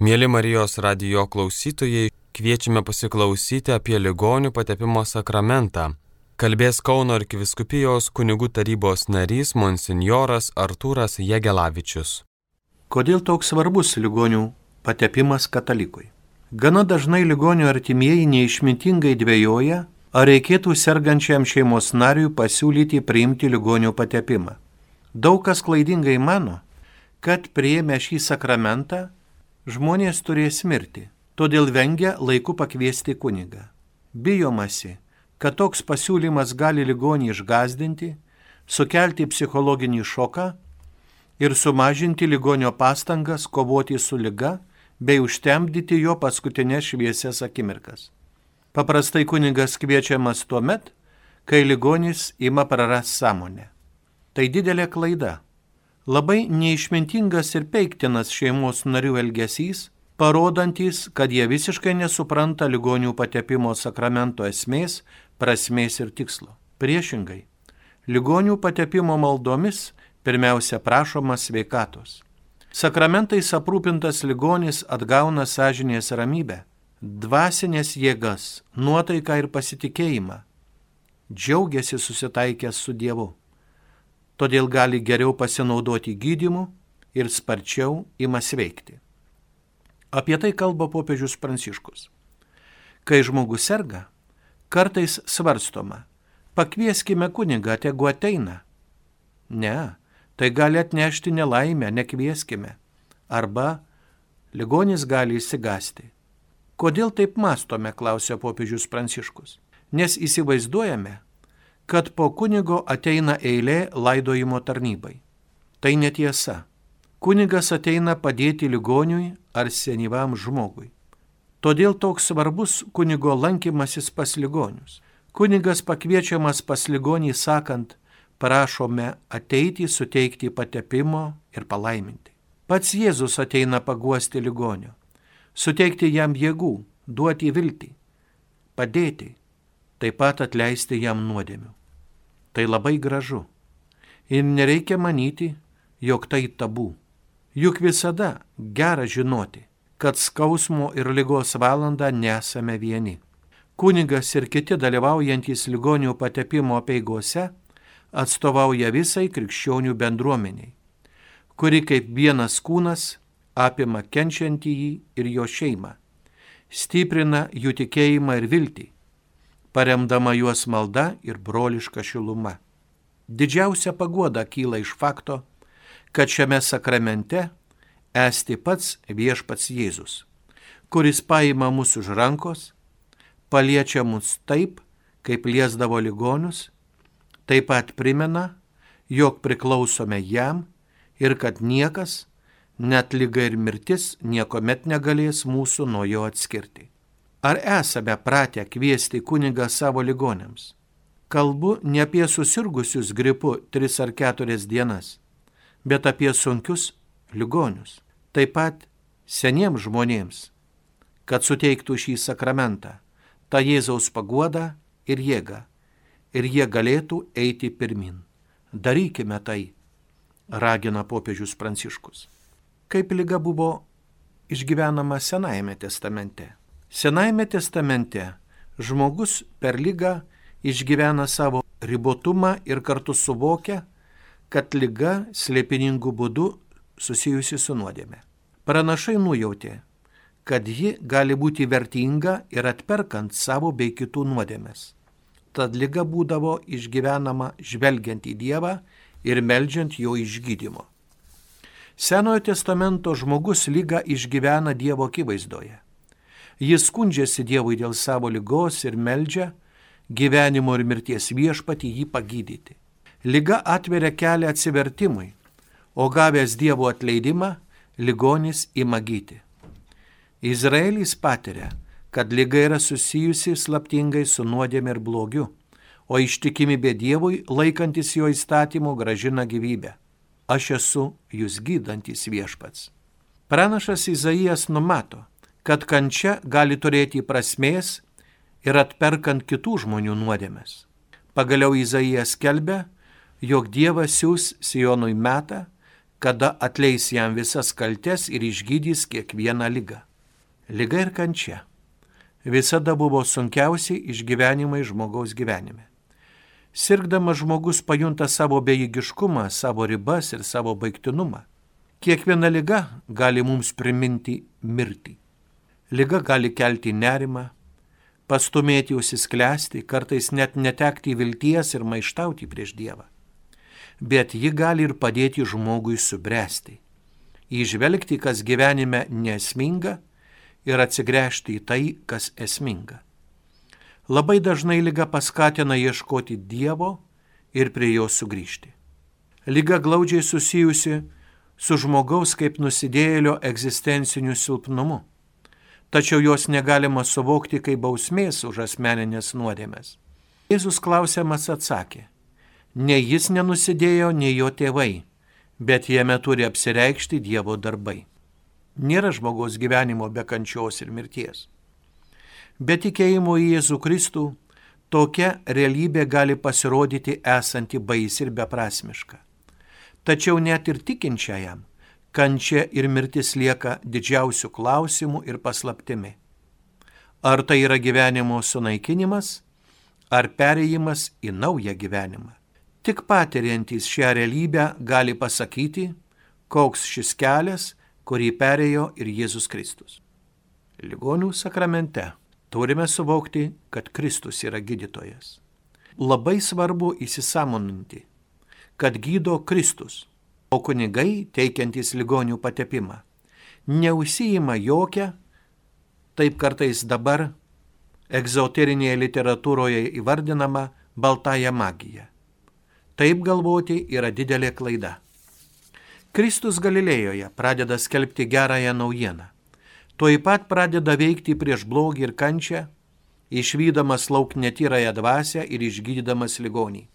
Mėly Marijos radio klausytojai, kviečiame pasiklausyti apie ligonių patepimo sakramentą. Kalbės Kauno arkiviskupijos kunigų tarybos narys monsinjoras Artūras Jegelavičius. Kodėl toks svarbus ligonių patepimas katalikui? Gana dažnai ligonių artimieji neišmintingai dvėjoja, ar reikėtų sergančiam šeimos nariui pasiūlyti priimti ligonių patepimą. Daug kas klaidingai mano, kad prieėmę šį sakramentą žmonės turės mirti, todėl vengia laiku pakviesti kunigą. Bijomasi, kad toks pasiūlymas gali ligonį išgazdinti, sukelti psichologinį šoką ir sumažinti ligonio pastangas kovoti su lyga bei užtemdyti jo paskutinės šviesias akimirkas. Paprastai kunigas kviečiamas tuo met, kai ligonis ima praras sąmonę. Tai didelė klaida labai neišmintingas ir peiktinas šeimos narių elgesys, parodantis, kad jie visiškai nesupranta ligonių patepimo sakramento esmės, prasmės ir tikslo. Priešingai, ligonių patepimo maldomis pirmiausia prašoma sveikatos. Sakramentais aprūpintas ligonis atgauna sąžinės ramybę, dvasinės jėgas, nuotaiką ir pasitikėjimą. Džiaugiasi susitaikęs su Dievu todėl gali geriau pasinaudoti gydimu ir sparčiau ima sveikti. Apie tai kalba popiežius Pranciškus. Kai žmogus serga, kartais svarstoma, pakvieskime kunigą, tegu ateina. Ne, tai gali atnešti nelaimę, nekvieskime. Arba ligonis gali įsigasti. Kodėl taip mastome, klausia popiežius Pranciškus. Nes įsivaizduojame, kad po kunigo ateina eilė laidojimo tarnybai. Tai netiesa. Kunigas ateina padėti ligoniui ar senyvam žmogui. Todėl toks svarbus kunigo lankymasis pas ligonius. Kunigas pakviečiamas pas ligonį sakant, prašome ateiti, suteikti patepimo ir palaiminti. Pats Jėzus ateina paguosti ligonio, suteikti jam jėgų, duoti viltį, padėti, taip pat atleisti jam nuodėmių. Tai labai gražu. Ir nereikia manyti, jog tai tabu. Juk visada gera žinoti, kad skausmo ir lygos valandą nesame vieni. Kunigas ir kiti dalyvaujantys ligonių patepimo peigose atstovauja visai krikščionių bendruomeniai, kuri kaip vienas kūnas apima kenčiantįjį ir jo šeimą, stiprina jų tikėjimą ir viltį paremdama juos malda ir broliška šiluma. Didžiausia pagoda kyla iš fakto, kad šiame sakramente esti pats viešpats Jėzus, kuris paima mus už rankos, paliečia mus taip, kaip liesdavo ligonius, taip pat primena, jog priklausome jam ir kad niekas, net lyga ir mirtis, niekuomet negalės mūsų nuo jo atskirti. Ar esame pratę kviesti kunigą savo ligonėms? Kalbu ne apie susirgusius gripu tris ar keturias dienas, bet apie sunkius ligonius, taip pat seniems žmonėms, kad suteiktų šį sakramentą, tą Jėzaus paguodą ir jėgą, ir jie galėtų eiti pirmin. Darykime tai, ragina popiežius Pranciškus. Kaip lyga buvo išgyvenama Senajame testamente? Senajame testamente žmogus per lygą išgyvena savo ribotumą ir kartu suvokia, kad lyga slėpiningų būdų susijusi su nuodėme. Pranašai nujautė, kad ji gali būti vertinga ir atperkant savo bei kitų nuodėmes. Tad lyga būdavo išgyvenama žvelgiant į Dievą ir melžiant jo išgydymo. Senojo testamento žmogus lygą išgyvena Dievo akivaizdoje. Jis skundžiasi Dievui dėl savo lygos ir meldžia gyvenimo ir mirties viešpatį jį pagydyti. Liga atveria kelią atsivertimui, o gavęs Dievo atleidimą, ligonis ima gyti. Izraelis patiria, kad lyga yra susijusi slaptingai su nuodėmė ir blogiu, o ištikimybė Dievui, laikantis jo įstatymo, gražina gyvybę. Aš esu jūs gydantis viešpats. Pranašas Izaijas numato, kad kančia gali turėti prasmės ir atperkant kitų žmonių nuodėmes. Pagaliau Izaijas kelbė, jog Dievas siūs Sijonui metą, kada atleis jam visas kaltes ir išgydys kiekvieną lygą. Liga ir kančia visada buvo sunkiausi išgyvenimai žmogaus gyvenime. Sirgdamas žmogus pajunta savo bejėgiškumą, savo ribas ir savo baigtinumą. Kiekviena lyga gali mums priminti mirtį. Liga gali kelti nerimą, pastumėti užsisklęsti, kartais net netekti vilties ir maištauti prieš Dievą. Bet ji gali ir padėti žmogui subręsti, įžvelgti, kas gyvenime nesminga ir atsigręžti į tai, kas esminga. Labai dažnai lyga paskatina ieškoti Dievo ir prie jo sugrįžti. Lyga glaudžiai susijusi su žmogaus kaip nusidėjėlio egzistenciniu silpnumu tačiau jos negalima suvokti kaip bausmės už asmeninės nuodėmės. Jėzus klausiamas atsakė, nei jis nenusidėjo, nei jo tėvai, bet jame turi apsireikšti Dievo darbai. Nėra žmogaus gyvenimo be kančios ir mirties. Be tikėjimo į Jėzų Kristų tokia realybė gali pasirodyti esanti baisi ir beprasmiška. Tačiau net ir tikinčiajam kančia ir mirtis lieka didžiausių klausimų ir paslaptimi. Ar tai yra gyvenimo sunaikinimas, ar perėjimas į naują gyvenimą. Tik patiriantys šią realybę gali pasakyti, koks šis kelias, kurį perėjo ir Jėzus Kristus. Ligonių sakramente turime suvokti, kad Kristus yra gydytojas. Labai svarbu įsisamoninti, kad gydo Kristus o kunigai, teikiantys ligonių patepimą, neusijima jokią, taip kartais dabar egzoterinėje literatūroje įvardinama baltąją magiją. Taip galvoti yra didelė klaida. Kristus Galilėjoje pradeda skelbti gerąją naujieną. Tuoj pat pradeda veikti prieš blogį ir kančią, išvydamas lauk netyrąją dvasę ir išgydydamas ligonį.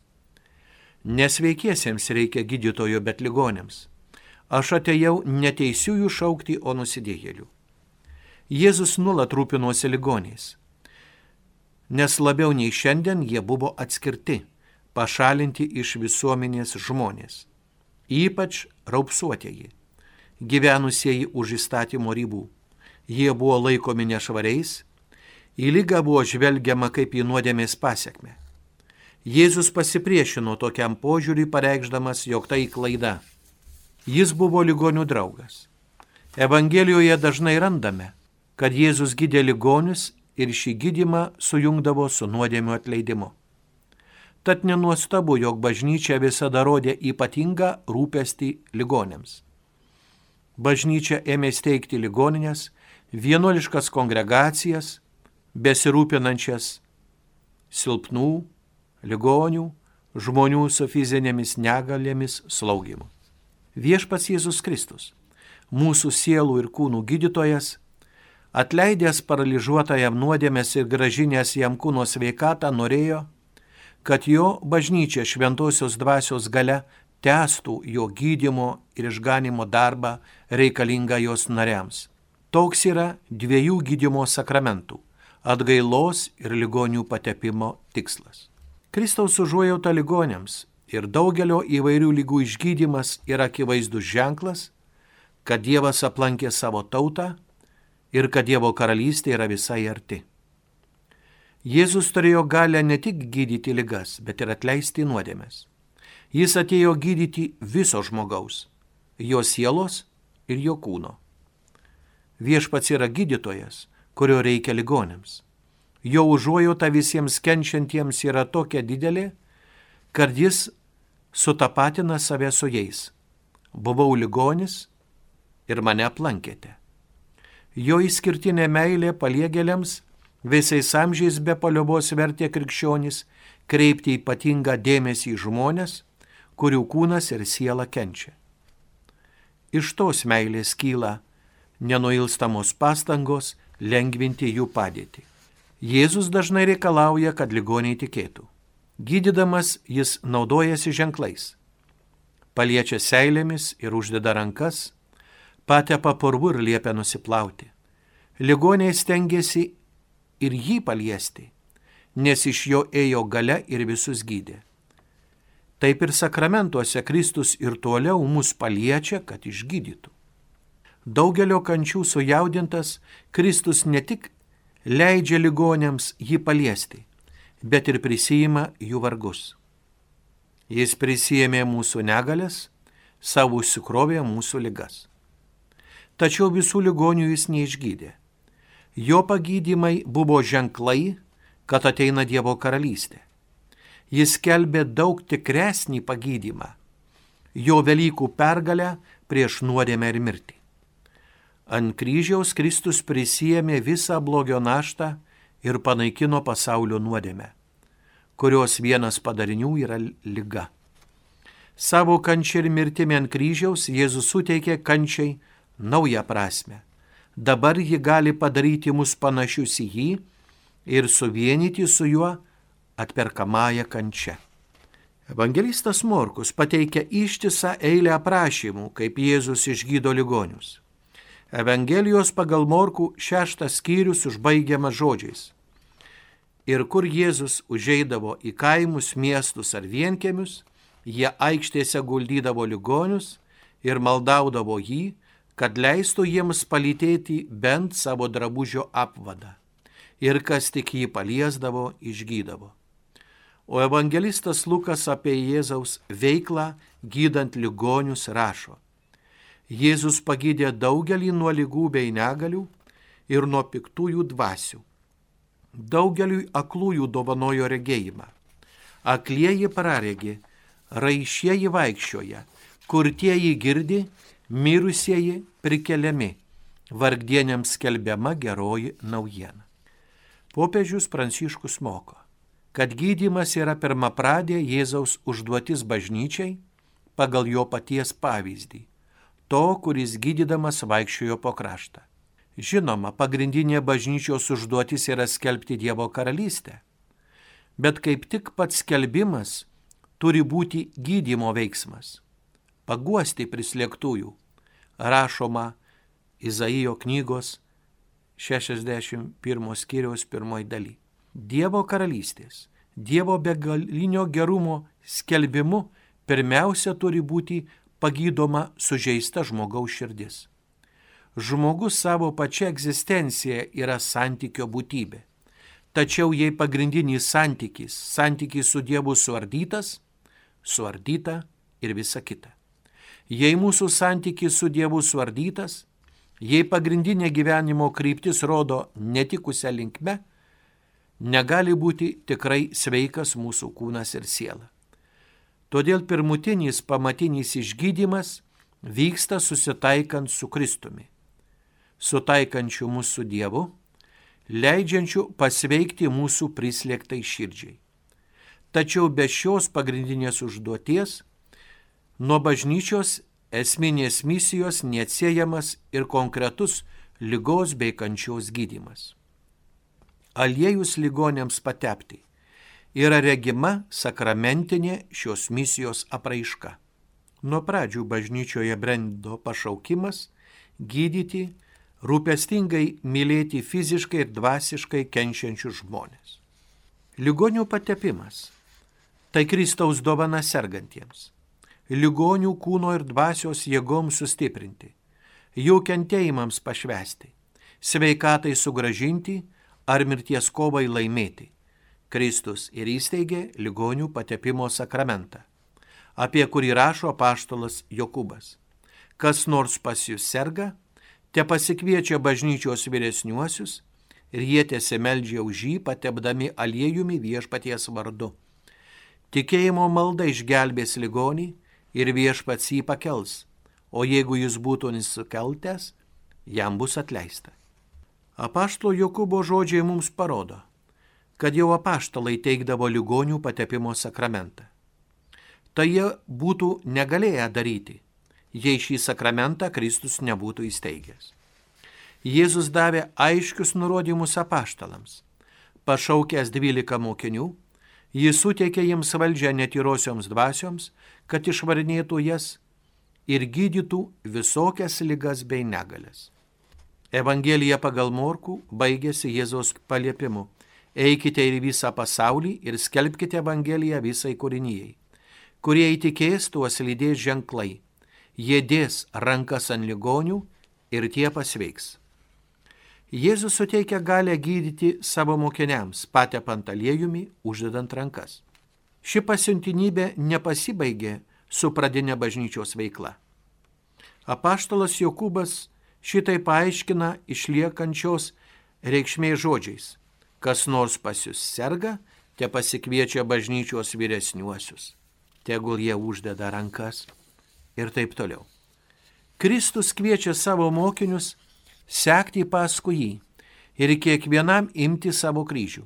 Nesveikiesiems reikia gydytojo, bet ligonėms. Aš atėjau neteisiųjų šaukti, o nusidėjėlių. Jėzus nuolat rūpinosi ligoniais. Nes labiau nei šiandien jie buvo atskirti, pašalinti iš visuomenės žmonės. Ypač raupsuotieji, gyvenusieji už įstatymo ribų. Jie buvo laikomi nešvariais, į lygą buvo žvelgiama kaip į nuodėmės pasiekmę. Jėzus pasipriešino tokiam požiūriui, pareikšdamas, jog tai klaida. Jis buvo ligonių draugas. Evangelijoje dažnai randame, kad Jėzus gydė ligonius ir šį gydimą sujungdavo su nuodėmių atleidimu. Tad nenuostabu, jog bažnyčia visada rodė ypatingą rūpestį ligonėms. Bažnyčia ėmė steigti ligoninės, vienuoliškas kongregacijas, besirūpinančias silpnų, ligonių, žmonių su fizinėmis negalėmis slaugimu. Viešpats Jėzus Kristus, mūsų sielų ir kūnų gydytojas, atleidęs paralyžiuotajam nuodėmės ir gražinės jam kūno sveikatą, norėjo, kad jo bažnyčia šventosios dvasios gale tęstų jo gydimo ir išganimo darbą reikalingą jos nariams. Toks yra dviejų gydimo sakramentų - atgailos ir ligonių patepimo tikslas. Kristaus užuojauta ligonėms ir daugelio įvairių lygų išgydymas yra akivaizdus ženklas, kad Dievas aplankė savo tautą ir kad Dievo karalystė yra visai arti. Jėzus turėjo galę ne tik gydyti ligas, bet ir atleisti nuodėmės. Jis atėjo gydyti viso žmogaus, jo sielos ir jo kūno. Viešpats yra gydytojas, kurio reikia ligonėms. Jo užuojauta visiems kenčiantiems yra tokia didelė, kad jis sutapatina save su jais. Buvau ligonis ir mane aplankėte. Jo įskirtinė meilė paliegėliams visais amžiais be paliobos vertė krikščionis kreipti ypatingą dėmesį į žmonės, kurių kūnas ir siela kenčia. Iš tos meilės kyla nenuilstamos pastangos lengvinti jų padėtį. Jėzus dažnai reikalauja, kad ligoniai tikėtų. Gydydamas jis naudojasi ženklais. Paliečia seilėmis ir uždeda rankas, patepa purvų ir liepia nusiplauti. Ligoniai stengiasi ir jį paliesti, nes iš jo ėjo gale ir visus gydė. taip ir sakramentuose Kristus ir toliau mus paliečia, kad išgydytų. Daugelio kančių sujaudintas Kristus ne tik leidžia ligonėms jį paliesti, bet ir prisijima jų vargus. Jis prisijėmė mūsų negalės, savo užsikrovė mūsų ligas. Tačiau visų ligonių jis neišgydė. Jo pagydymai buvo ženklai, kad ateina Dievo karalystė. Jis kelbė daug tikresnį pagydymą - jo Velykų pergalę prieš nuodėmę ir mirtį. Ant kryžiaus Kristus prisijėmė visą blogio naštą ir panaikino pasaulio nuodėmę, kurios vienas padarinių yra lyga. Savo kančia ir mirtimi ant kryžiaus Jėzus suteikė kančiai naują prasme. Dabar ji gali padaryti mus panašius į jį ir suvienyti su juo atperkamąją kančią. Evangelistas Morkus pateikia ištisą eilę aprašymų, kaip Jėzus išgydo ligonius. Evangelijos pagal Morkų šeštas skyrius užbaigiamas žodžiais. Ir kur Jėzus užeidavo į kaimus, miestus ar vienkemius, jie aikštėse guldydavo ligonius ir maldaudavo jį, kad leistų jiems palytėti bent savo drabužio apvadą. Ir kas tik jį paliesdavo, išgydavo. O evangelistas Lukas apie Jėzaus veiklą gydant ligonius rašo. Jėzus pagydė daugelį nuo lygų bei negalių ir nuo piktųjų dvasių. Daugeliui aklųjų dovanojo regėjimą. Aklieji praregi, raišieji vaikščioja, kurtieji girdi, mirusieji prikeliami, vargdieniams skelbiama geroji naujiena. Popiežius Pranciškus moko, kad gydimas yra pirmapradė Jėzaus užduotis bažnyčiai pagal jo paties pavyzdį to, kuris gydydamas vaikščiojo po kraštą. Žinoma, pagrindinė bažnyčios užduotis yra skelbti Dievo karalystę. Bet kaip tik pats skelbimas turi būti gydimo veiksmas. Paguosti prislėgtųjų. Rašoma Izaijo knygos 61 skyriaus pirmoji daly. Dievo karalystės, Dievo begalinio gerumo skelbimu pirmiausia turi būti pagydoma sužeista žmogaus širdis. Žmogus savo pačia egzistencija yra santykio būtybė. Tačiau jei pagrindinis santykis, santykis su Dievu suardytas, suardyta ir visa kita. Jei mūsų santykis su Dievu suardytas, jei pagrindinė gyvenimo kryptis rodo netikusią linkme, negali būti tikrai sveikas mūsų kūnas ir siela. Todėl pirmutinis pamatinis išgydymas vyksta susitaikant su Kristumi, sutaikančiu mūsų Dievu, leidžiančiu pasveikti mūsų prislėgtai širdžiai. Tačiau be šios pagrindinės užduoties nuo bažnyčios esminės misijos neatsiejamas ir konkretus lygos bei kančios gydimas. Aliejus ligonėms patepti yra regima sakramentinė šios misijos apraiška. Nuo pradžių bažnyčioje brendo pašaukimas gydyti, rūpestingai mylėti fiziškai ir dvasiškai kenčiančius žmonės. Ligonių patepimas - tai Kristaus dovana sergantiems. Ligonių kūno ir dvasios jėgoms sustiprinti, jų kentėjimams pašvesti, sveikatai sugražinti ar mirties kovai laimėti Kristus ir įsteigė ligonių patepimo sakramentą, apie kurį rašo paštalas Jokubas. Kas nors pas jūs serga, te pasikviečia bažnyčios vyresniuosius ir jie tiesimeldžia už jį, patepdami aliejumi viešpaties vardu. Tikėjimo malda išgelbės ligonį ir viešpats jį pakels, o jeigu jis būtų nusikaltęs, jam bus atleista. Apaštalo Jokūbo žodžiai mums parodo, kad jau apaštalai teikdavo ligonių patepimo sakramentą. Tai jie būtų negalėję daryti, jei šį sakramentą Kristus nebūtų įsteigęs. Jėzus davė aiškius nurodymus apaštalams. Pašaukęs dvylika mokinių, jis suteikė jiems valdžią netyrosioms dvasioms, kad išvarnėtų jas ir gydytų visokias ligas bei negalės. Evangelija pagal Morkų baigėsi Jėzaus paliepimu Eikite į visą pasaulį ir skelbkite Evangeliją visai kūrinyjei. Kurie įtikės, tuos lydės ženklai. Jie dės rankas ant ligonių ir tie pasveiks. Jėzus suteikia galę gydyti savo mokiniams, patepant aliejumi, uždedant rankas. Ši pasiuntinybė nepasibaigė su pradinė bažnyčios veikla. Apaštalas Jokūbas šitai paaiškina išliekančios reikšmės žodžiais. Kas nors pas jūs serga, te pasikviečia bažnyčios vyresniuosius. Tegul jie uždeda rankas ir taip toliau. Kristus kviečia savo mokinius sekti paskui jį ir kiekvienam imti savo kryžių.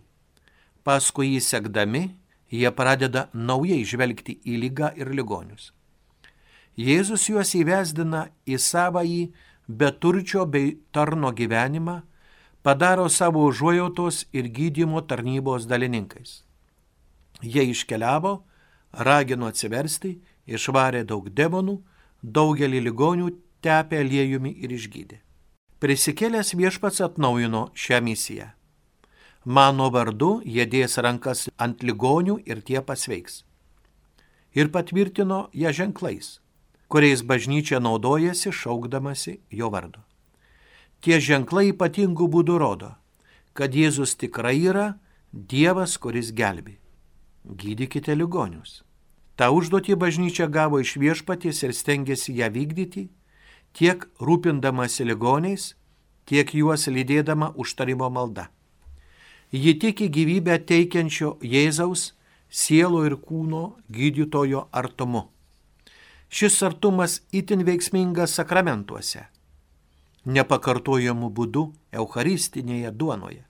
Paskui jį sekdami, jie pradeda naujai žvelgti į lygą ir ligonius. Jėzus juos įvesdina į savąjį beturčio bei tarno gyvenimą, padaro savo užuojautos ir gydymo tarnybos dalininkais. Jie iškeliavo, ragino atsiversti, išvarė daug demonų, daugelį ligonių tepė aliejumi ir išgydė. Prisikėlęs viešpats atnaujino šią misiją. Mano vardu jie dės rankas ant ligonių ir tie pasveiks. Ir patvirtino ją ženklais kuriais bažnyčia naudojasi šaukdamasi jo vardu. Tie ženklai ypatingų būdų rodo, kad Jėzus tikrai yra Dievas, kuris gelbi. Gydykite ligonius. Ta užduotį bažnyčia gavo iš viešpaties ir stengiasi ją vykdyti, tiek rūpindamasi ligoniais, tiek juos lydėdama užtarimo malda. Ji tiki gyvybę teikiančio Jėzaus, sielo ir kūno gydytojo artumu. Šis artumas itin veiksmingas sakramentuose, nepakartojamų būdų Eucharistinėje duonoje,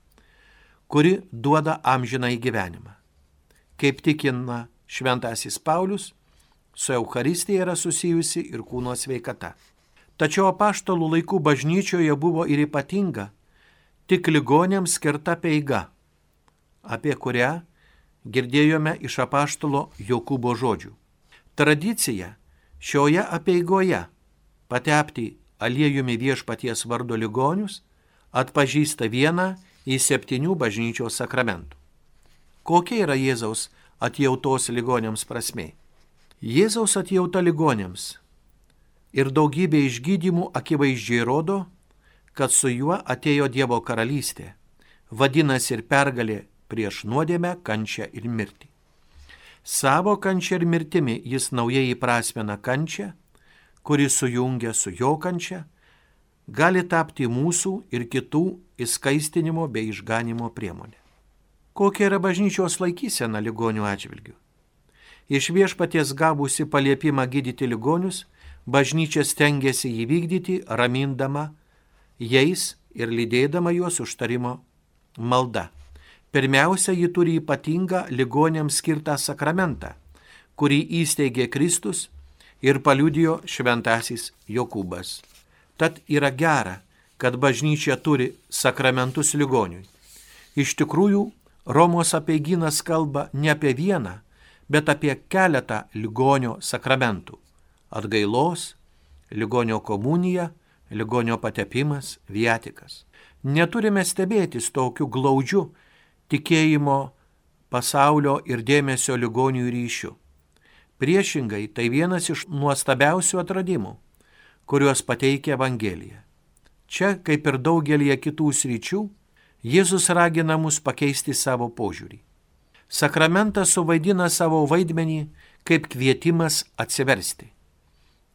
kuri duoda amžiną į gyvenimą. Kaip tikina šventasis Paulius, su Eucharistija yra susijusi ir kūno sveikata. Tačiau apaštalų laikų bažnyčioje buvo ir ypatinga, tik ligonėms skirta peiga, apie kurią girdėjome iš apaštalo Jokūbo žodžių. Tradicija Šioje apieigoje patepti aliejumi viešpaties vardo ligonius atpažįsta vieną į septynių bažnyčios sakramentų. Kokia yra Jėzaus atjautos ligonėms prasme? Jėzaus atjauta ligonėms ir daugybė išgydymų akivaizdžiai rodo, kad su juo atėjo Dievo karalystė, vadinasi ir pergalė prieš nuodėmę, kančią ir mirtį. Savo kančia ir mirtimi jis naujai įprasmena kančią, kuri sujungia su jo kančia, gali tapti mūsų ir kitų įskaistinimo bei išganimo priemonė. Kokia yra bažnyčios laikysena ligonių atžvilgių? Iš viešpaties gavusi paliepimą gydyti ligonius, bažnyčia stengiasi įvykdyti, ramindama jais ir lydėdama juos užtarimo malda. Pirmiausia, ji turi ypatingą ligonėms skirtą sakramentą, kurį įsteigė Kristus ir paliudijo šventasis Jokūbas. Tad yra gera, kad bažnyčia turi sakramentus ligoniui. Iš tikrųjų, Romos apeiginas kalba ne apie vieną, bet apie keletą ligonio sakramentų - atgailos, ligonio komunija, ligonio patepimas, vietikas. Neturime stebėtis tokiu glaudžiu tikėjimo, pasaulio ir dėmesio ligonių ryšių. Priešingai, tai vienas iš nuostabiausių atradimų, kuriuos pateikia Evangelija. Čia, kaip ir daugelie kitų sričių, Jėzus ragina mus pakeisti savo požiūrį. Sakramentas suvaidina savo vaidmenį kaip kvietimas atsiversti.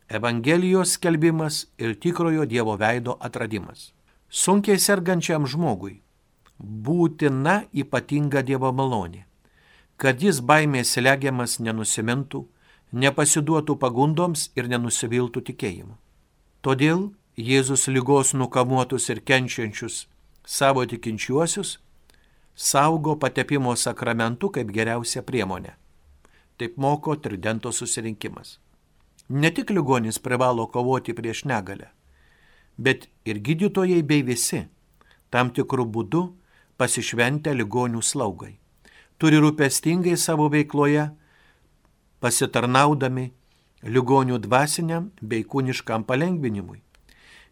Evangelijos skelbimas ir tikrojo Dievo veido atradimas. Sunkiai sergančiam žmogui būtina ypatinga Dievo malonė, kad jis baimės legiamas nenusimintų, nepasiduotų pagundoms ir nenusiviltų tikėjimu. Todėl Jėzus lygos nukamuotus ir kenčiančius savo tikinčiuosius saugo patepimo sakramentu kaip geriausia priemonė. Taip moko tridento susirinkimas. Ne tik ligonis privalo kovoti prieš negalę, bet ir gydytojai bei visi tam tikrų būdų pasišventę ligonių slaugai. Turi rūpestingai savo veikloje, pasitarnaudami ligonių dvasiniam bei kūniškam palengvinimui,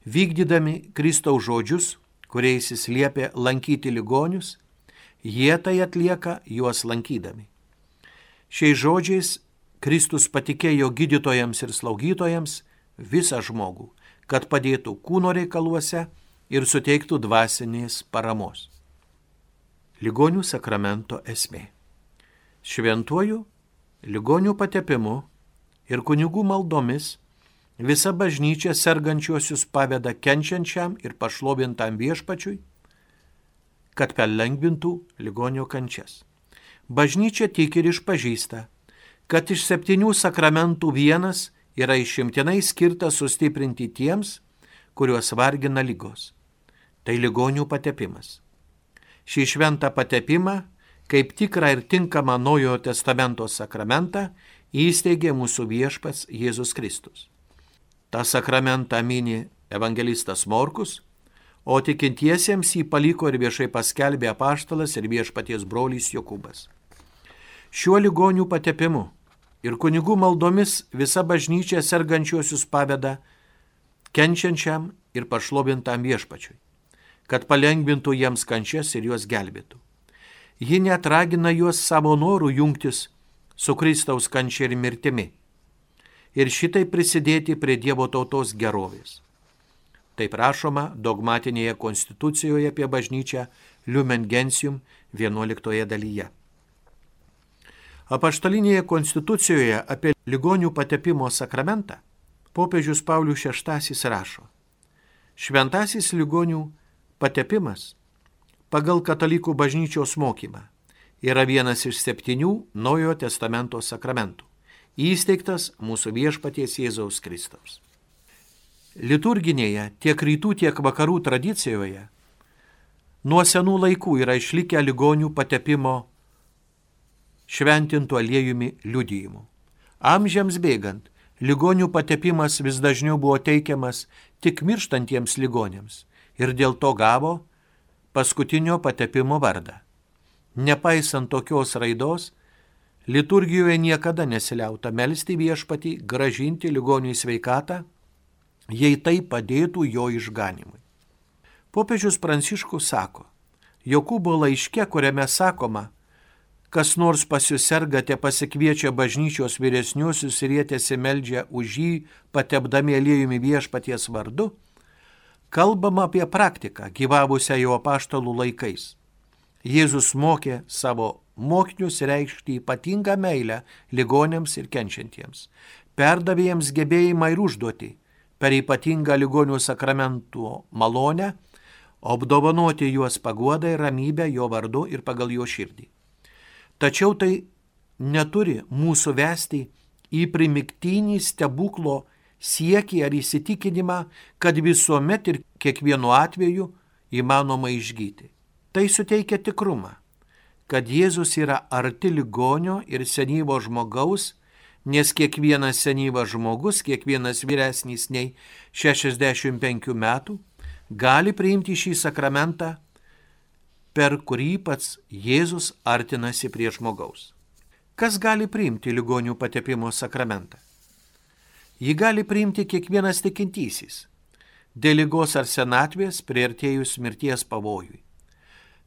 vykdydami Kristaus žodžius, kuriais jis liepė lankyti ligonius, jie tai atlieka juos lankydami. Šiais žodžiais Kristus patikėjo gydytojams ir slaugytojams visą žmogų, kad padėtų kūno reikaluose ir suteiktų dvasinės paramos. Ligonių sakramento esmė. Šventuoju, ligonių patepimu ir kunigų maldomis visa bažnyčia sergančiuosius paveda kenčiančiam ir pašlovintam viešpačiui, kad palengvintų ligonio kančias. Bažnyčia tik ir išpažįsta, kad iš septynių sakramentų vienas yra išimtinai skirtas sustiprinti tiems, kuriuos vargina lygos. Tai ligonių patepimas. Šį šventą patepimą, kaip tikrą ir tinkamą Naujojo testamento sakramentą, įsteigė mūsų viešpats Jėzus Kristus. Ta sakramentą mini evangelistas Morkus, o tikintiesiems jį paliko ir viešai paskelbė apaštalas ir viešpaties brolys Jokūbas. Šiuo ligonių patepimu ir kunigų maldomis visa bažnyčia sergančiuosius paveda kenčiančiam ir pašlovintam viešpačiui, kad palengvintų jiems kančias ir juos gelbėtų. Ji net ragina juos savo norų jungtis su Kristaus kančia ir mirtimi ir šitai prisidėti prie Dievo tautos gerovės. Taip rašoma dogmatinėje konstitucijoje apie bažnyčią Lumen Gentium 11 dalyje. Apaštalinėje konstitucijoje apie ligonių patepimo sakramentą popiežius Paulius VI rašo. Šventasis ligonių patepimas pagal katalikų bažnyčios mokymą yra vienas iš septynių Naujojo testamento sakramentų, įsteigtas mūsų viešpaties Jėzaus Kristaus. Liturginėje tiek rytų, tiek vakarų tradicijoje nuo senų laikų yra išlikę ligonių patepimo šventintų aliejumi liudijimu. Amžiams bėgant, ligonių patepimas vis dažniau buvo teikiamas tik mirštantiems ligonėms ir dėl to gavo paskutinio patepimo vardą. Nepaisant tokios raidos, liturgijoje niekada nesiliauta melstį viešpatį, gražinti ligonių sveikatą jei tai padėtų jo išganimui. Popiežius Pranciškus sako, Jokūbo laiške, kuriame sakoma, kas nors pas jūs sergate pasikviečia bažnyčios vyresniuosius ir jie tiesimeldžia už jį, patepdami aliejumi viešpaties vardu, kalbama apie praktiką gyvavusią jo apaštalų laikais. Jėzus mokė savo mokinius reikšti ypatingą meilę ligonėms ir kenčiantiems, perdavė jiems gebėjimą ir užduotį per ypatingą ligonių sakramentų malonę, apdovanoti juos paguodą ir ramybę jo vardu ir pagal jo širdį. Tačiau tai neturi mūsų vesti į primiktinį stebuklo siekį ar įsitikinimą, kad visuomet ir kiekvienu atveju įmanoma išgyti. Tai suteikia tikrumą, kad Jėzus yra arti ligonio ir senyvo žmogaus nes kiekvienas senyvas žmogus, kiekvienas vyresnis nei 65 metų, gali priimti šį sakramentą, per kurį pats Jėzus artinasi prie žmogaus. Kas gali priimti ligonių patepimo sakramentą? Jį gali priimti kiekvienas tikintysis, dėl lygos ar senatvės prieartėjus mirties pavojui.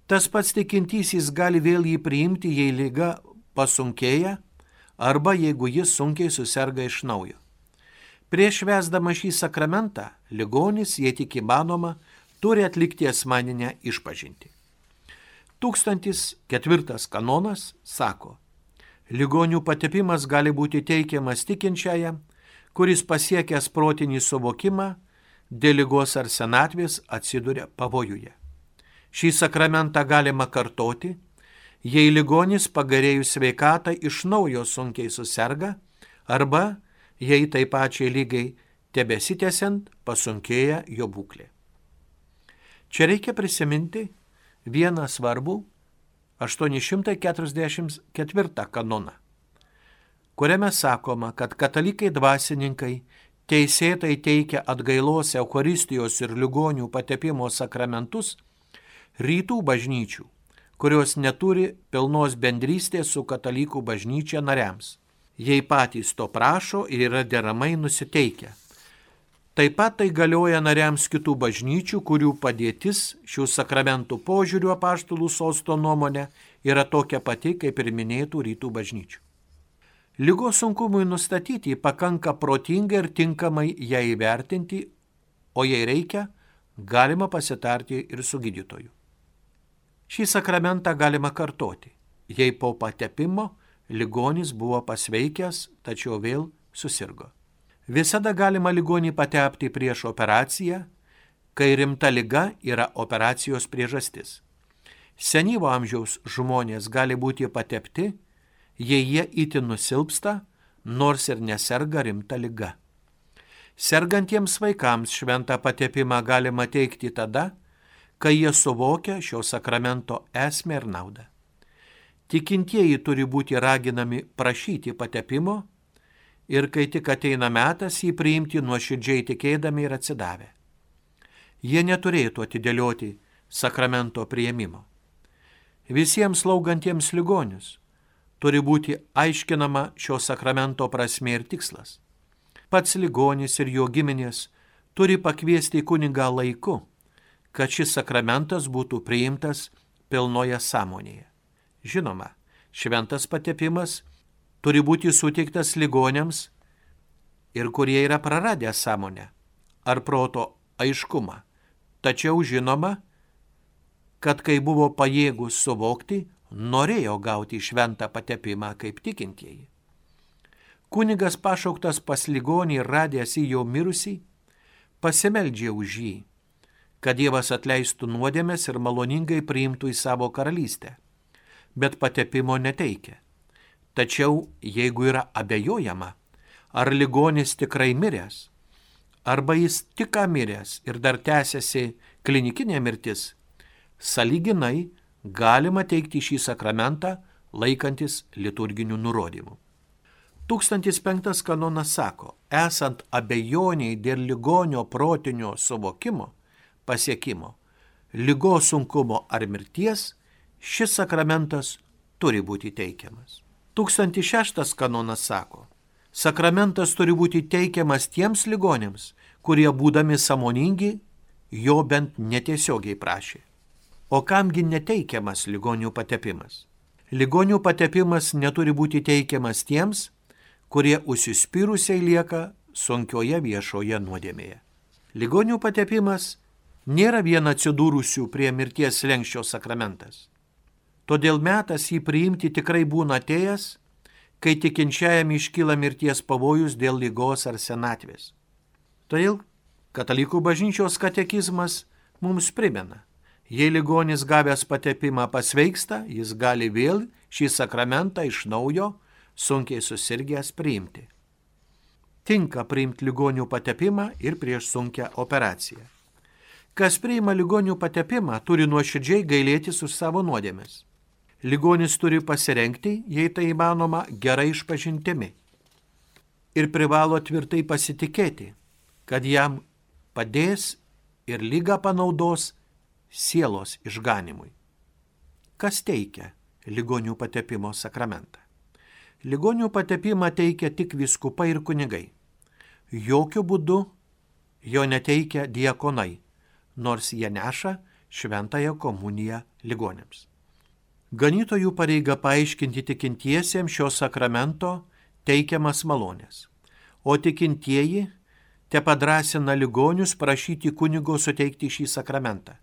Tas pats tikintysis gali vėl jį priimti, jei lyga pasunkėja arba jeigu jis sunkiai susirga iš naujo. Prieš vesdama šį sakramentą, ligonis, jei tik įmanoma, turi atlikti asmeninę išpažinti. 1004 kanonas sako, ligonių patepimas gali būti teikiamas tikinčiajam, kuris pasiekęs protinį suvokimą, dėl lygos ar senatvės atsiduria pavojuje. Šį sakramentą galima kartoti, jei ligonis pagarėjus sveikatą iš naujo sunkiai susirga, arba jei tai pačiai lygai tebesitęsiant pasunkėja jo būklė. Čia reikia prisiminti vieną svarbų 844 kanoną, kuriame sakoma, kad katalikai dvasininkai teisėtai teikia atgailos Eucharistijos ir ligonių patepimo sakramentus rytų bažnyčių kurios neturi pilnos bendrystės su katalikų bažnyčia nariams, jei patys to prašo ir yra deramai nusiteikę. Taip pat tai galioja nariams kitų bažnyčių, kurių padėtis šių sakramentų požiūrių apaštalų sosto nuomonė yra tokia pati kaip ir minėtų rytų bažnyčių. Lygos sunkumui nustatyti pakanka protingai ir tinkamai ją įvertinti, o jei reikia, galima pasitarti ir su gydytoju. Šį sakramentą galima kartoti, jei po patepimo ligonis buvo pasveikęs, tačiau vėl susirgo. Visada galima ligonį patepti prieš operaciją, kai rimta lyga yra operacijos priežastis. Senyvo amžiaus žmonės gali būti patepti, jei jie įti nusilpsta, nors ir neserga rimta lyga. Sergantiems vaikams šventą patepimą galima teikti tada, kai jie suvokia šio sakramento esmę ir naudą. Tikintieji turi būti raginami prašyti patepimo ir kai tik ateina metas jį priimti nuoširdžiai tikėdami ir atsidavę. Jie neturėtų atidėlioti sakramento prieimimo visiems slaugantiems ligonius turi būti aiškinama šio sakramento prasme ir tikslas. Pats ligonis ir jo giminės turi pakviesti kunigą laiku, kad šis sakramentas būtų priimtas pilnoje sąmonėje. Žinoma, šventas patepimas turi būti suteiktas ligonėms ir kurie yra praradę sąmonę ar proto aiškumą. Tačiau žinoma, kad kai buvo pajėgus suvokti, norėjo gauti šventą patepimą kaip tikintieji. Kunigas pašauktas pas ligonį radęs į jo mirusį, pasimeldžia už jį, kad Dievas atleistų nuodėmės ir maloningai priimtų į savo karalystę, bet patepimo neteikia. Tačiau jeigu yra abejojama, ar ligonis tikrai miręs, arba jis tik miręs ir dar tęsiasi klinikinė mirtis, saliginai galima teikti šį sakramentą laikantis liturginių nurodymų. 1005 kanonas sako, esant abejoniai dėl ligonio protinio suvokimo, pasiekimo, lygos sunkumo ar mirties, šis sakramentas turi būti teikiamas. 1006 kanonas sako, sakramentas turi būti teikiamas tiems ligonėms, kurie būdami samoningi jo bent netiesiogiai prašė. O kamgi neteikiamas ligonių patepimas? Ligonių patepimas neturi būti teikiamas tiems, kurie užsispyrusiai lieka sunkioje viešoje nuodėmėje. Ligonių patepimas nėra viena atsidūrusių prie mirties lenkščio sakramentas. Todėl metas jį priimti tikrai būna atėjęs, kai tikinčiajam iškyla mirties pavojus dėl lygos ar senatvės. Todėl katalikų bažnyčios katekizmas mums primena, Jei ligonis gavęs patepimą pasveiksta, jis gali vėl šį sakramentą iš naujo sunkiai susirgęs priimti. Tinka priimti ligonių patepimą ir prieš sunkę operaciją. Kas priima ligonių patepimą, turi nuoširdžiai gailėtis už savo nuodėmes. Ligonis turi pasirenkti, jei tai įmanoma, gerai išpažintimi. Ir privalo tvirtai pasitikėti, kad jam padės ir lygą panaudos sielos išganimui. Kas teikia ligonių patepimo sakramentą? Ligonių patepimą teikia tik viskupai ir kunigai. Jokių būdų jo neteikia diekonai, nors jie neša šventąją komuniją ligonėms. Ganytojų pareiga paaiškinti tikintiesiems šio sakramento teikiamas malonės, o tikintieji te padrasina ligonius prašyti kunigo suteikti šį sakramentą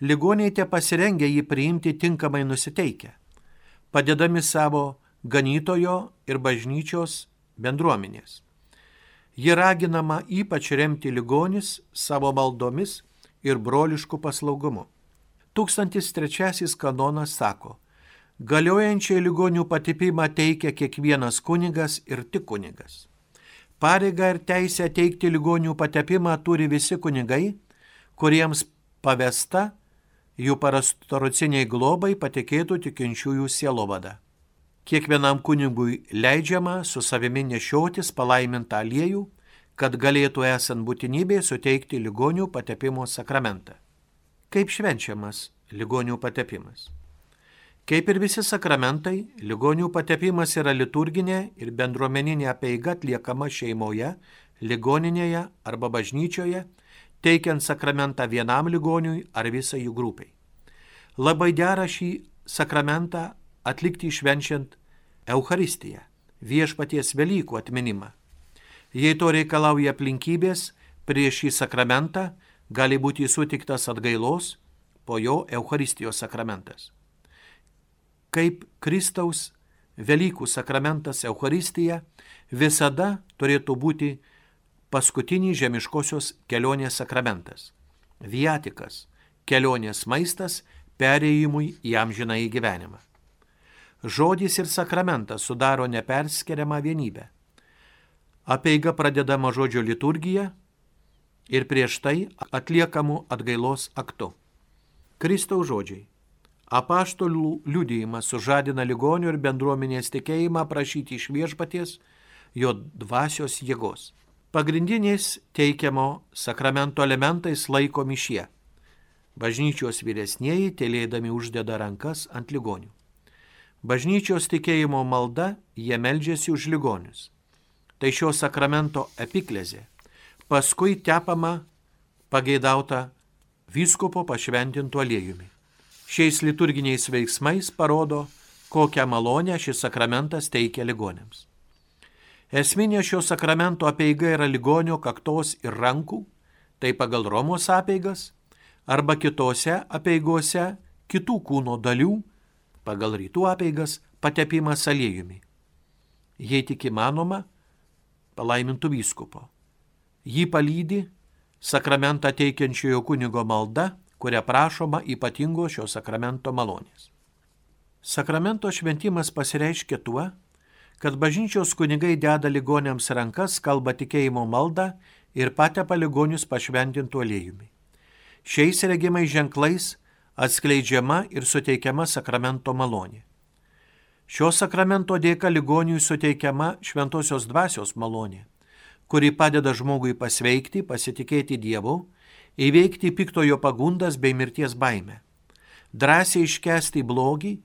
ligoniai te pasirengę jį priimti tinkamai nusiteikę, padedami savo ganytojo ir bažnyčios bendruomenės. Ji raginama ypač remti ligonis savo maldomis ir broliškų paslaugumu. 1003 kanonas sako, galiojančiai ligonių patipimą teikia kiekvienas kunigas ir tik kunigas. Pareiga ir teisę teikti ligonių patepimą turi visi kunigai, kuriems pavesta jų pastoraciniai globai patikėtų tikinčiųjų sielovada. Kiekvienam kunigui leidžiama su savimi nešiotis palaimintą aliejų, kad galėtų esant būtinybė suteikti ligonių patepimo sakramentą. Kaip švenčiamas ligonių patepimas? Kaip ir visi sakramentai, ligonių patepimas yra liturginė ir bendruomeninė apeiga atliekama šeimoje, ligoninėje arba bažnyčioje teikiant sakramentą vienam ligoniui ar visai jų grupiai. Labai dera šį sakramentą atlikti švenčiant Euharistiją, viešpaties Velykų atminimą. Jei to reikalauja aplinkybės, prieš šį sakramentą gali būti sutiktas atgailos, po jo Euharistijos sakramentas. Kaip Kristaus Velykų sakramentas Euharistija visada turėtų būti paskutinis žemiškosios kelionės sakramentas. Viatikas - kelionės maistas perėjimui į amžiną į gyvenimą. Žodis ir sakramentas sudaro neperskeriamą vienybę. Apeiga pradedama žodžio liturgija ir prieš tai atliekamų atgailos aktu. Kristaus žodžiai Apaštolių liudijimas sužadina ligonių ir bendruomenės tikėjimą prašyti iš viešpaties jo dvasios jėgos. Pagrindiniais teikiamo sakramento elementais laikomi šie. Bažnyčios vyresnieji telėdami uždeda rankas ant ligonių. Bažnyčios tikėjimo malda jie meldžiasi už ligonius. Tai šio sakramento epiklezė. Paskui tepama pageidauta vyskopo pašventintų aliejumi. Šiais liturginiais veiksmais parodo, kokią malonę šis sakramentas teikia ligonėms. Esminė šio sakramento apeiga yra ligonio kaktos ir rankų, tai pagal Romos apeigas, arba kitose apeigose kitų kūno dalių, pagal rytų apeigas, patepimas aliejumi. Jei tik įmanoma, palaimintų vyskupo. Jį palydi sakramentą teikiančiojo kunigo malda kuria prašoma ypatingo šio sakramento malonės. Sakramento šventimas pasireiškia tuo, kad bažnyčios kunigai deda ligonėms rankas, kalba tikėjimo maldą ir patepa ligonius pašventintų aliejumi. Šiais regimais ženklais atskleidžiama ir suteikiama sakramento malonė. Šio sakramento dėka ligoniui suteikiama šventosios dvasios malonė, kuri padeda žmogui pasveikti, pasitikėti Dievu įveikti piktojo pagundas bei mirties baimę, drąsiai iškesti blogį,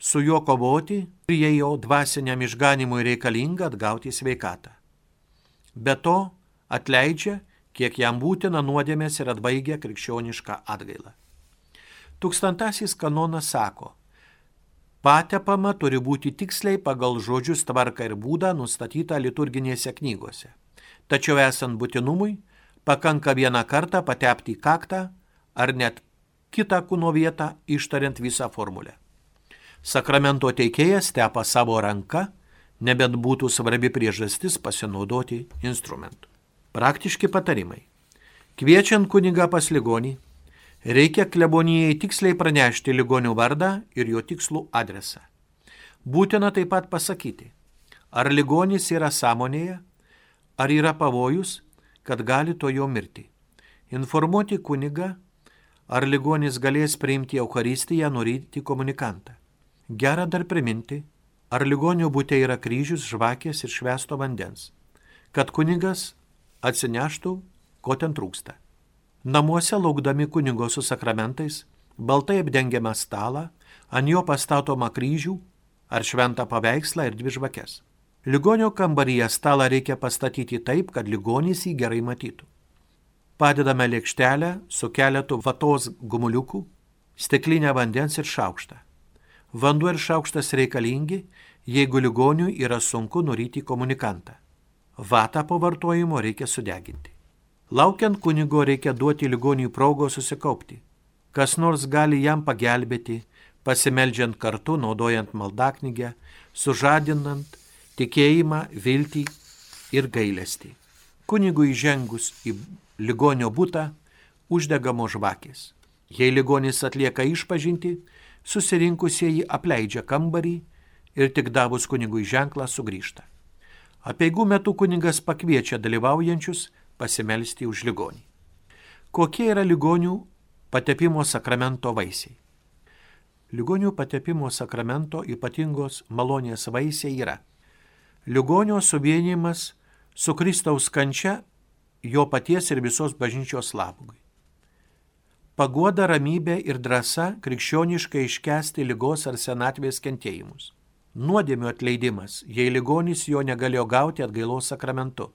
su juo kovoti ir jei jo dvasiniam išganimui reikalinga atgauti sveikatą. Be to atleidžia, kiek jam būtina nuodėmės ir atbaigia krikščionišką atgailą. Tūkstantasis kanonas sako, patepama turi būti tiksliai pagal žodžius tvarką ir būdą nustatytą liturginėse knygose. Tačiau esant būtinumui, Pakanka vieną kartą patepti kaktą ar net kitą kūno vietą, ištariant visą formulę. Sakramento teikėjas tepa savo ranką, nebent būtų svarbi priežastis pasinaudoti instrumentu. Praktiški patarimai. Kviečiant kunigą pas ligonį, reikia klebonijai tiksliai pranešti ligonių vardą ir jo tikslų adresą. Būtina taip pat pasakyti, ar ligonis yra sąmonėje, ar yra pavojus kad gali to jo mirti. Informuoti kunigą, ar ligonis galės priimti Eucharistiją, nuryti komunikantą. Gera dar priminti, ar ligonio būtė yra kryžius, žvakės ir švesto vandens, kad kunigas atsineštų, ko ten trūksta. Namuose laukdami kunigo su sakramentais, baltai apdengiamą stalą, ant jo pastatoma kryžių ar šventą paveikslą ir dvi žvakes. Ligonio kambaryje stalą reikia pastatyti taip, kad ligonys jį gerai matytų. Padedame lėkštelę su keletu vatos gumuliukų, stiklinę vandens ir šaukštą. Vanduo ir šaukštas reikalingi, jeigu ligoniui yra sunku nuryti komunikantą. Vatą po vartojimo reikia sudeginti. Laukiant kunigo reikia duoti ligoniui progos susikaupti. Kas nors gali jam pagelbėti, pasimeldžiant kartu, naudojant maldaknygę, sužadinant tikėjimą, viltį ir gailestį. Kunigui įžengus į ligonio būtą, uždegamo žvakės. Jei ligonis atlieka išpažinti, susirinkusieji apleidžia kambarį ir tik davus kunigui ženklą sugrįžta. Apieigų metu kunigas pakviečia dalyvaujančius pasimelsti už ligonį. Kokie yra ligonių patepimo sakramento vaisiai? Ligonių patepimo sakramento ypatingos malonės vaisiai yra ligonio suvienimas su Kristaus kančia jo paties ir visos bažnyčios labui. Paguoda ramybė ir drąsa krikščioniškai iškesti lygos ar senatvės kentėjimus. Nuodėmio atleidimas, jei ligonis jo negalėjo gauti atgailos sakramentu.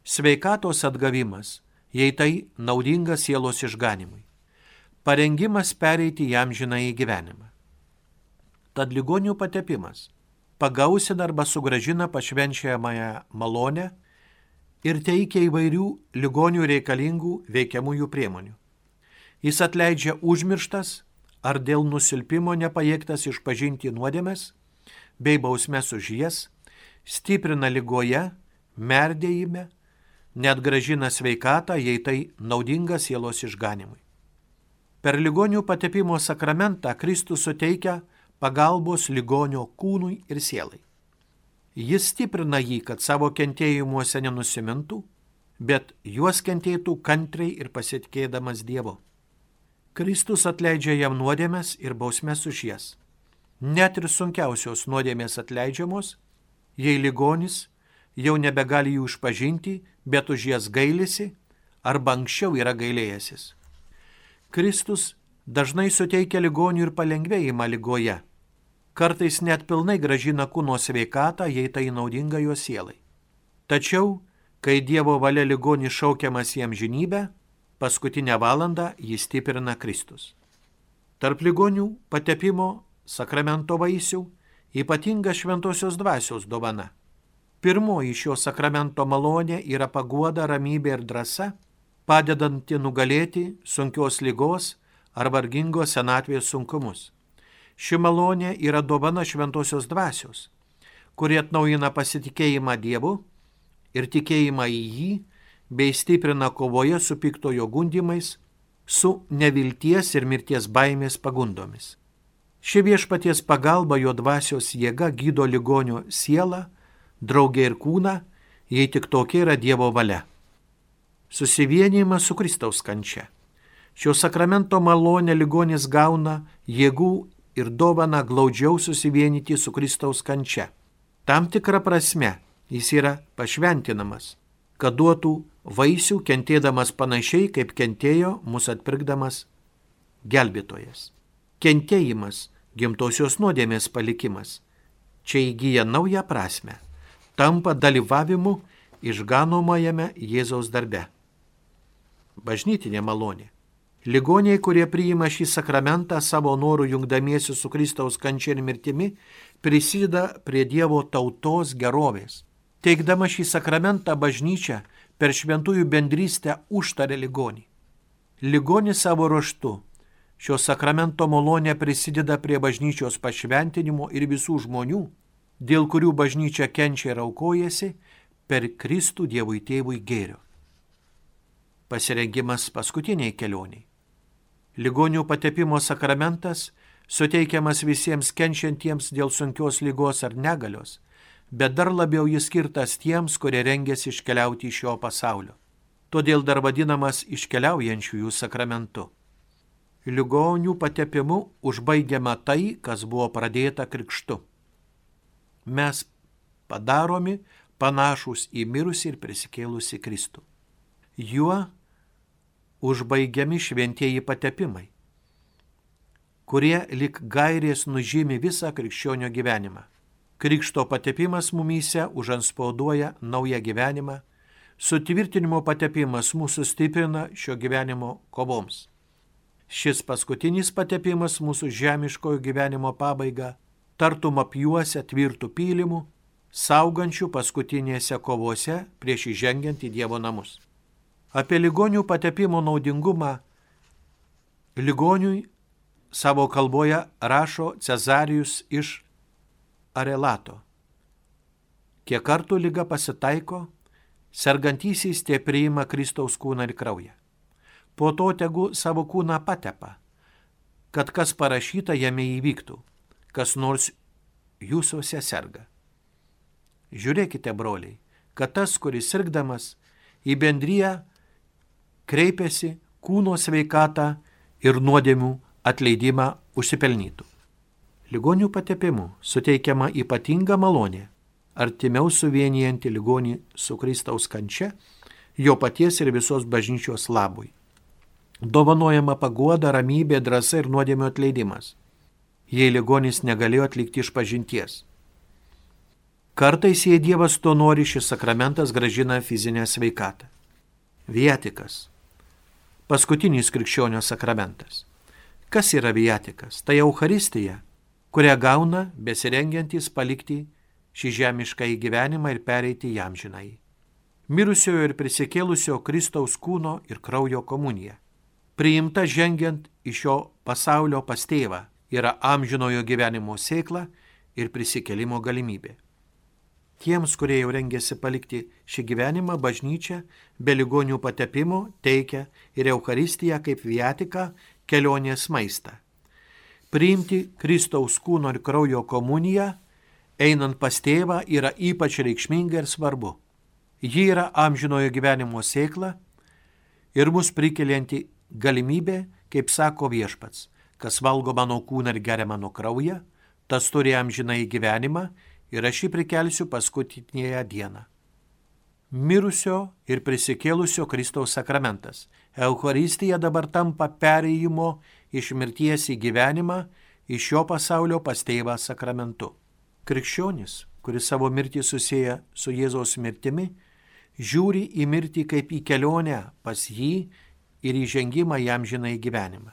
Sveikatos atgavimas, jei tai naudingas sielos išganimui. Parengimas pereiti jam žinai į gyvenimą. Tad ligonių patepimas pagausina arba sugražina pašvenčiamąją malonę ir teikia įvairių ligonių reikalingų veikiamųjų priemonių. Jis atleidžia užmirštas ar dėl nusilpimo nepajėgtas išpažinti nuodėmes bei bausmes už jas, stiprina lygoje, merdėjime, net gražina sveikatą, jei tai naudinga sielos išganimui. Per ligonių patepimo sakramentą Kristus suteikia pagalbos ligonio kūnui ir sielai. Jis stiprina jį, kad savo kentėjimuose nenusimintų, bet juos kentėtų kantriai ir pasitikėdamas Dievu. Kristus atleidžia jam nuodėmės ir bausmės už jas. Net ir sunkiausios nuodėmės atleidžiamos, jei ligonis jau nebegali jų išpažinti, bet už jas gailisi arba anksčiau yra gailėjęsis. Kristus dažnai suteikia ligonių ir palengvėjimą lygoje. Kartais net pilnai gražina kūno sveikatą, jei tai naudinga jo sielai. Tačiau, kai Dievo valia ligonį šaukiamas jam žinybę, paskutinę valandą jį stiprina Kristus. Tarp ligonių patepimo sakramento vaisių ypatinga šventosios dvasios dovana. Pirmoji šio sakramento malonė yra paguoda, ramybė ir drąsa, padedanti nugalėti sunkios lygos ar vargingos senatvės sunkumus. Ši malonė yra dovana šventosios dvasios, kuri atnaujina pasitikėjimą Dievu ir tikėjimą į jį, bei stiprina kovoje su piktojo gundimais, su nevilties ir mirties baimės pagundomis. Ši viešpaties pagalba jo dvasios jėga gydo ligonio sielą, draugė ir kūną, jei tik tokia yra Dievo valia. Susivienijimas su Kristaus kančia. Šio sakramento malonė ligonis gauna jėgų ir dovana glaudžiau susivienyti su Kristaus kančia. Tam tikra prasme jis yra pašventinamas, kad duotų vaisių kentėdamas panašiai, kaip kentėjo mūsų atpirkdamas gelbėtojas. Kentėjimas, gimtosios nuodėmės palikimas, čia įgyja naują prasme, tampa dalyvavimu išganomajame Jėzaus darbe. Bažnytinė malonė. Ligoniai, kurie priima šį sakramentą savo norų jungdamiesi su Kristaus kančia ir mirtimi, prisideda prie Dievo tautos gerovės. Teikdama šį sakramentą bažnyčia per šventųjų bendrystę užtarė ligonį. Ligonis savo ruoštu šio sakramento malonė prisideda prie bažnyčios pašventinimo ir visų žmonių, dėl kurių bažnyčia kenčia ir aukojasi per Kristų Dievui tėvui gėrio. Pasirengimas paskutiniai kelioniai. Ligonių patepimo sakramentas suteikiamas visiems kenčiantiems dėl sunkios lygos ar negalios, bet dar labiau jis skirtas tiems, kurie rengiasi iškeliauti iš šio pasaulio. Todėl dar vadinamas iškeliaujančiųjų sakramentu. Ligonių patepimu užbaigiama tai, kas buvo pradėta krikštu. Mes padaromi panašus į mirusį ir prisikėlusi Kristų. Juo užbaigiami šventieji patepimai, kurie lik gairės nužymi visą krikščionio gyvenimą. Krikšto patepimas mumyse užanspauduoja naują gyvenimą, sutvirtinimo patepimas mūsų stiprina šio gyvenimo kovoms. Šis paskutinis patepimas mūsų žemiškojo gyvenimo pabaiga tartum apjuosia tvirtų pylimų, saugančių paskutinėse kovose prieš įžengiant į Dievo namus. Apie ligonių patepimo naudingumą ligoniui savo kalboje rašo Cezarijus iš Arelato. Kiek kartų lyga pasitaiko, sergantysiais tie priima Kristaus kūną ir kraują. Po to tegu savo kūną patepa, kad kas parašyta jame įvyktų, kas nors jūsuose serga. Žiūrėkite, broliai, kad tas, kuris sirgdamas į bendryją kreipiasi kūno sveikatą ir nuodėmių atleidimą užsipelnytų. Ligonių patepimu suteikiama ypatinga malonė, artimiau suvienijanti ligonį su Kristaus kančia, jo paties ir visos bažnyčios labui. Dovanojama paguoda, ramybė, drąsa ir nuodėmio atleidimas, jei ligonis negalėjo atlikti iš pažinties. Kartais, jei Dievas to nori, šis sakramentas gražina fizinę sveikatą. Vietikas paskutinis krikščionio sakramentas. Kas yra viatikas? Tai Euharistija, kurią gauna besirengiantys palikti šį žemišką gyvenimą ir pereiti jam žinai. Mirusiojo ir prisikėlusio Kristaus kūno ir kraujo komunija. Priimta žengiant iš šio pasaulio pas tėvą yra amžinojo gyvenimo sėkla ir prisikelimo galimybė. Tiems, kurie jau rengėsi palikti šį gyvenimą, bažnyčia be ligonių patepimo teikia ir Euharistiją kaip viatiką kelionės maistą. Priimti Kristaus kūno ir kraujo komuniją, einant pas tėvą, yra ypač reikšminga ir svarbu. Ji yra amžinojo gyvenimo sėkla ir mus prikelianti galimybė, kaip sako viešpats, kas valgo mano kūną ir geria mano kraują, tas turi amžinai gyvenimą ir aš jį prikelsiu paskutinėje dieną. Mirusio ir prisikėlusio Kristaus sakramentas. Eucharistija dabar tampa perėjimo iš mirties į gyvenimą, iš šio pasaulio pas tėvą sakramentu. Krikščionis, kuris savo mirtį susiję su Jėzaus mirtimi, žiūri į mirtį kaip į kelionę pas jį ir įžengimą jam žinai gyvenimą.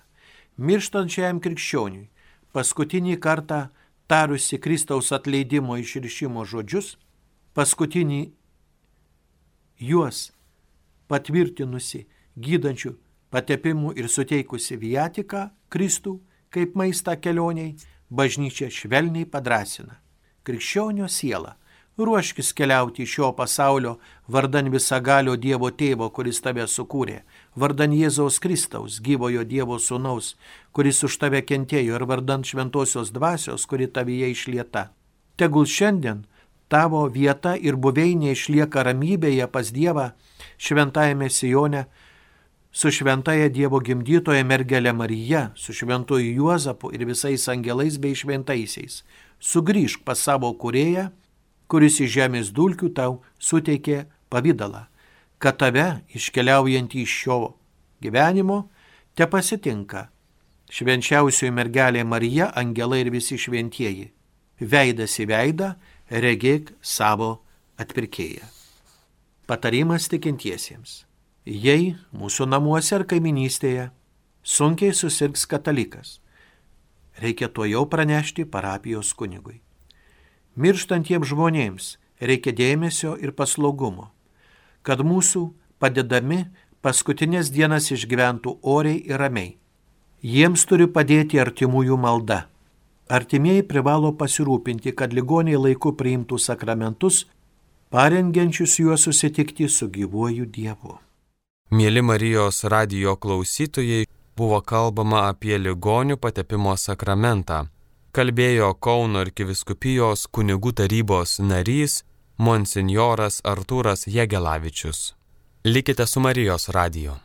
Mirštančiajam krikščioniui paskutinį kartą tarusi Kristaus atleidimo išrišimo žodžius, paskutinį juos patvirtinusi gydančių patepimų ir suteikusi viatiką Kristų kaip maistą kelioniai, bažnyčia švelniai padrasina. Krikščionio siela ruoškis keliauti iš šio pasaulio vardan visagalio Dievo tėvo, kuris tave sukūrė, vardan Jėzaus Kristaus, gyvojo Dievo sūnaus, kuris už tave kentėjo ir vardan šventosios dvasios, kuri tavyje išlieta. Tegul šiandien tavo vieta ir buveinė išlieka ramybėje pas Dievą šventajame Sijone, su šventaja Dievo gimdytoja mergelė Marija, su šventuoju Juozapu ir visais angelais bei šventaisiais. Sugryžk pas savo kurėją, kuris iš žemės dulkių tau suteikė pavydalą, kad tave iškeliaujant iš šio gyvenimo te pasitinka švenčiausioji mergelė Marija, angelai ir visi šventieji. Veidas į veidą regėk savo atpirkėją. Patarimas tikintiesiems. Jei mūsų namuose ar kaiminystėje sunkiai susirgs katalikas, reikia to jau pranešti parapijos kunigui. Mirštantiems žmonėms reikia dėmesio ir paslaugumo, kad mūsų padedami paskutinės dienas išgyventų oriai ir ramiai. Jiems turi padėti artimųjų malda. Artimieji privalo pasirūpinti, kad ligoniai laiku priimtų sakramentus, parengiančius juos susitikti su gyvuoju Dievu. Mėly Marijos radio klausytojai, buvo kalbama apie ligonių patepimo sakramentą kalbėjo Kauno arkiviskupijos kunigų tarybos narys monsinjoras Artūras Jegelavičius. Likite su Marijos radiju.